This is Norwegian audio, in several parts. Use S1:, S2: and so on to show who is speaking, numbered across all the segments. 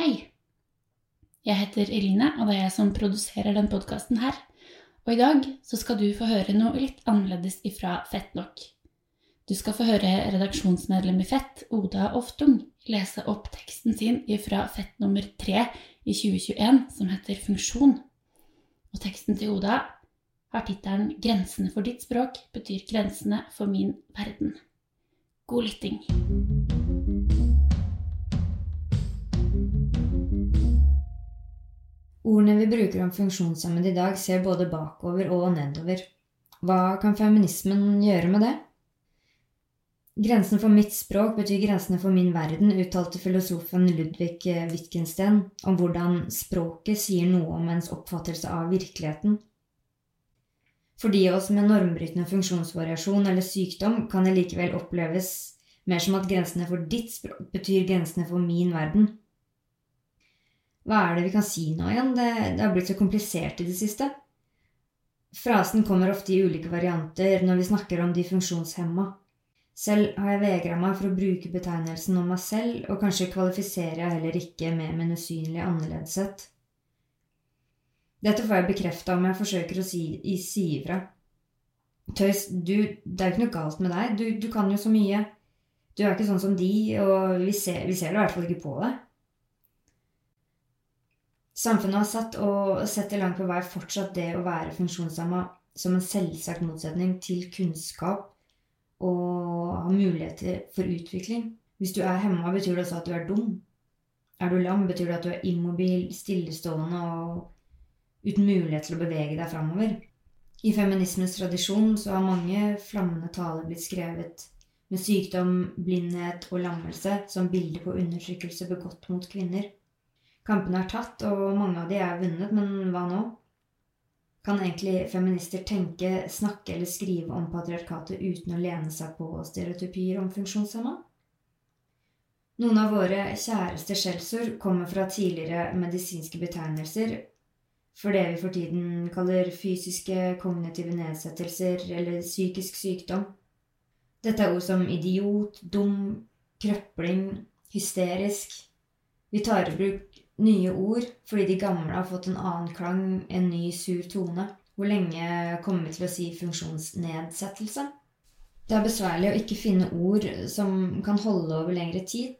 S1: Hei. Jeg heter Eline, og det er jeg som produserer den podkasten her. Og i dag så skal du få høre noe litt annerledes ifra Fett nok. Du skal få høre redaksjonsmedlem i Fett, Oda Oftung, lese opp teksten sin ifra Fett nummer tre i 2021, som heter Funksjon. Og teksten til Oda har tittelen 'Grensene for ditt språk betyr grensene for min verden'. God lytting.
S2: Ordene vi bruker om funksjonshemmede i dag, ser både bakover og nedover. Hva kan feminismen gjøre med det? Grensen for mitt språk betyr grensene for min verden, uttalte filosofen Ludvig Wittgenstein om hvordan språket sier noe om ens oppfattelse av virkeligheten. For de av oss med normbrytende funksjonsvariasjon eller sykdom kan det likevel oppleves mer som at grensene for ditt språk betyr grensene for min verden. Hva er det vi kan si nå igjen? Det, det har blitt så komplisert i det siste. Frasen kommer ofte i ulike varianter når vi snakker om de funksjonshemma. Selv har jeg vegra meg for å bruke betegnelsen om meg selv, og kanskje kvalifiserer jeg heller ikke med min usynlige annerledeshet. Dette får jeg bekrefta om jeg forsøker å si, si ifra. Tøys, du, det er jo ikke noe galt med deg. Du, du, kan jo så mye. Du er ikke sånn som de, og vi ser, vi ser det i hvert fall ikke på deg. Samfunnet har satt og setter langt på vei fortsatt det å være funksjonshemma som en selvsagt motsetning til kunnskap og ha muligheter for utvikling. Hvis du er hemma, betyr det også at du er dum. Er du lam, betyr det at du er immobil, stillestående og uten mulighet til å bevege deg framover. I feminismens tradisjon så har mange flammende taler blitt skrevet med sykdom, blindhet og lammelse som bilde på undertrykkelse begått mot kvinner. Kampene er tatt, og mange av de er vunnet, men hva nå? Kan egentlig feminister tenke, snakke eller skrive om patriarkatet uten å lene seg på stereotypier om funksjonshemma? Noen av våre kjæreste skjellsord kommer fra tidligere medisinske betegnelser for det vi for tiden kaller fysiske kognitive nedsettelser eller psykisk sykdom. Dette er ord som idiot, dum, krøpling, hysterisk. Vi tar i bruk nye ord fordi de gamle har fått en annen klang, en ny, sur tone. Hvor lenge kommer vi til å si funksjonsnedsettelse? Det er besværlig å ikke finne ord som kan holde over lengre tid,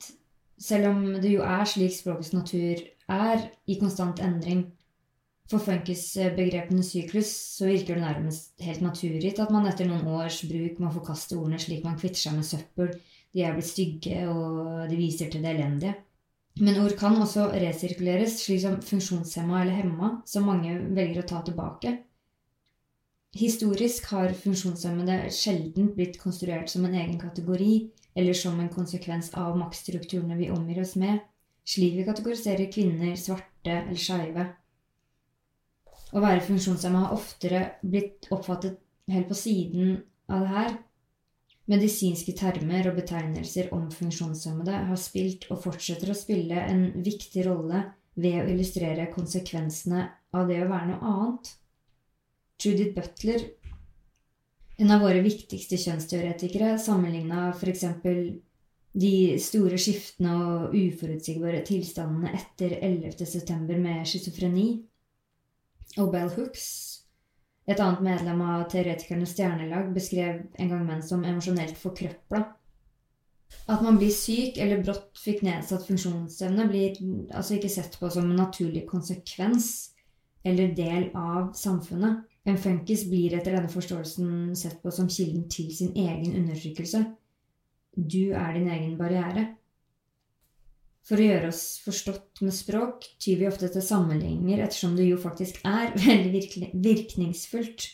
S2: selv om det jo er slik språkets natur er, i konstant endring. For funkisbegrepene syklus så virker det nærmest helt naturgitt at man etter noen års bruk må forkaste ordene slik man kvitter seg med søppel, de er blitt stygge, og de viser til det elendige. Men ord kan også resirkuleres, slik som funksjonshemma eller hemma, som mange velger å ta tilbake. Historisk har funksjonshemmede sjelden blitt konstruert som en egen kategori, eller som en konsekvens av maktstrukturene vi omgir oss med, slik vi kategoriserer kvinner, svarte eller skeive. Å være funksjonshemma har oftere blitt oppfattet helt på siden av det her, Medisinske termer og betegnelser om funksjonshemmede har spilt og fortsetter å spille en viktig rolle ved å illustrere konsekvensene av det å være noe annet. Judith Butler, en av våre viktigste kjønnsteoretikere, sammenligna f.eks. de store skiftene og uforutsigbare tilstandene etter 11.9. med schizofreni. Og Bell Hooks et annet medlem av Teoretikernes stjernelag beskrev en gang menn som emosjonelt forkrøpla. At man blir syk eller brått fikk nedsatt funksjonsevne, blir altså ikke sett på som en naturlig konsekvens eller del av samfunnet. En funkis blir etter denne forståelsen sett på som kilden til sin egen undertrykkelse. Du er din egen barriere. For å gjøre oss forstått med språk tyr vi ofte til sammenligninger, ettersom det jo faktisk er veldig virkningsfullt.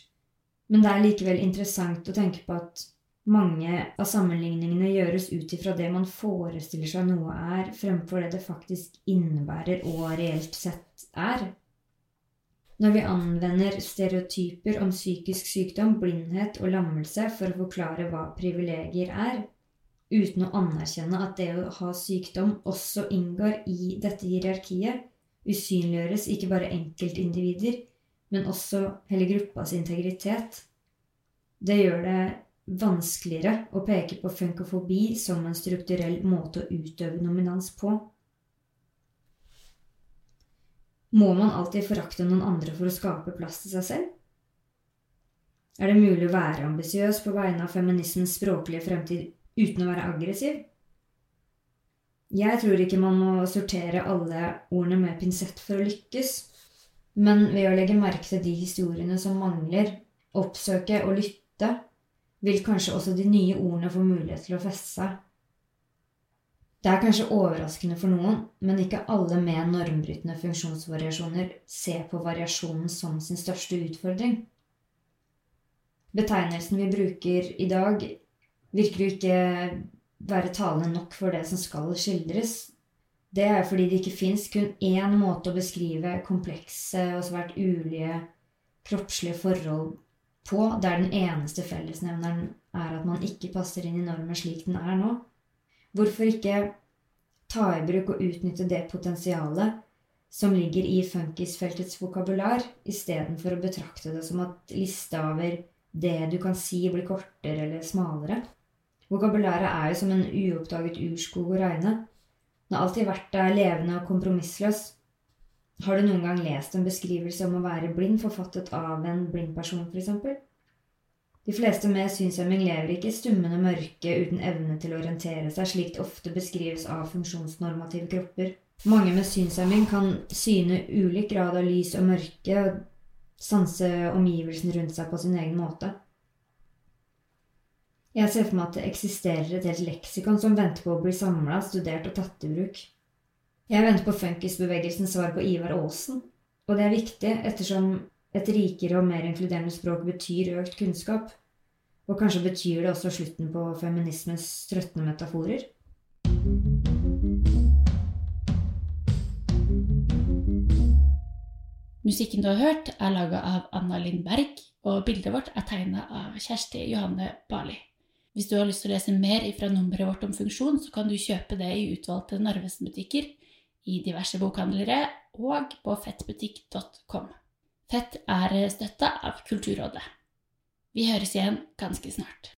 S2: Men det er likevel interessant å tenke på at mange av sammenligningene gjøres ut ifra det man forestiller seg noe er, fremfor det det faktisk innebærer og reelt sett er. Når vi anvender stereotyper om psykisk sykdom, blindhet og lammelse for å forklare hva privilegier er, uten å anerkjenne at det å ha sykdom også inngår i dette hierarkiet, usynliggjøres ikke bare enkeltindivider, men også hele gruppas integritet. Det gjør det vanskeligere å peke på funkofobi som en strukturell måte å utøve nominans på. Må man alltid forakte noen andre for å skape plass til seg selv? Er det mulig å være ambisiøs på vegne av feminismens språklige fremtid uten å være aggressiv? Jeg tror ikke man må sortere alle ordene med pinsett for å lykkes, men ved å legge merke til de historiene som mangler, oppsøke og lytte, vil kanskje også de nye ordene få mulighet til å feste seg. Det er kanskje overraskende for noen, men ikke alle med normbrytende funksjonsvariasjoner ser på variasjonen som sin største utfordring. Betegnelsen vi bruker i dag, virker jo ikke være talende nok for det som skal skildres. Det er fordi det ikke fins kun én måte å beskrive komplekse og svært ulige kroppslige forhold på, der den eneste fellesnevneren er at man ikke passer inn i normen slik den er nå. Hvorfor ikke ta i bruk og utnytte det potensialet som ligger i funkisfeltets vokabular, istedenfor å betrakte det som at lista over det du kan si, blir kortere eller smalere? Vokabularet er jo som en uoppdaget urskog å regne. Den har alltid vært der, levende og kompromissløs. Har du noen gang lest en beskrivelse om å være blind forfattet av en blind person, f.eks.? De fleste med synshemming lever ikke i stummende mørke uten evne til å orientere seg, slik det ofte beskrives av funksjonsnormative kropper. Mange med synshemming kan syne ulik grad av lys og mørke og sanse omgivelsene rundt seg på sin egen måte. Jeg ser for meg at det eksisterer et helt leksikon som venter på å bli samla, studert og tatt i bruk. Jeg venter på funkisbevegelsens svar på Ivar Aasen, og det er viktig ettersom et rikere og mer inkluderende språk betyr økt kunnskap. Og kanskje betyr det også slutten på feminismens trøttende metaforer?
S1: Musikken du har hørt, er laga av Anna Lindberg, og bildet vårt er tegna av Kjersti Johanne Barli. Hvis du har lyst til å lese mer fra nummeret vårt om funksjon, så kan du kjøpe det i utvalgte Narvesen-butikker, i diverse bokhandlere og på fettbutikk.com. Fett er støtta av Kulturrådet. Vi høres igjen ganske snart.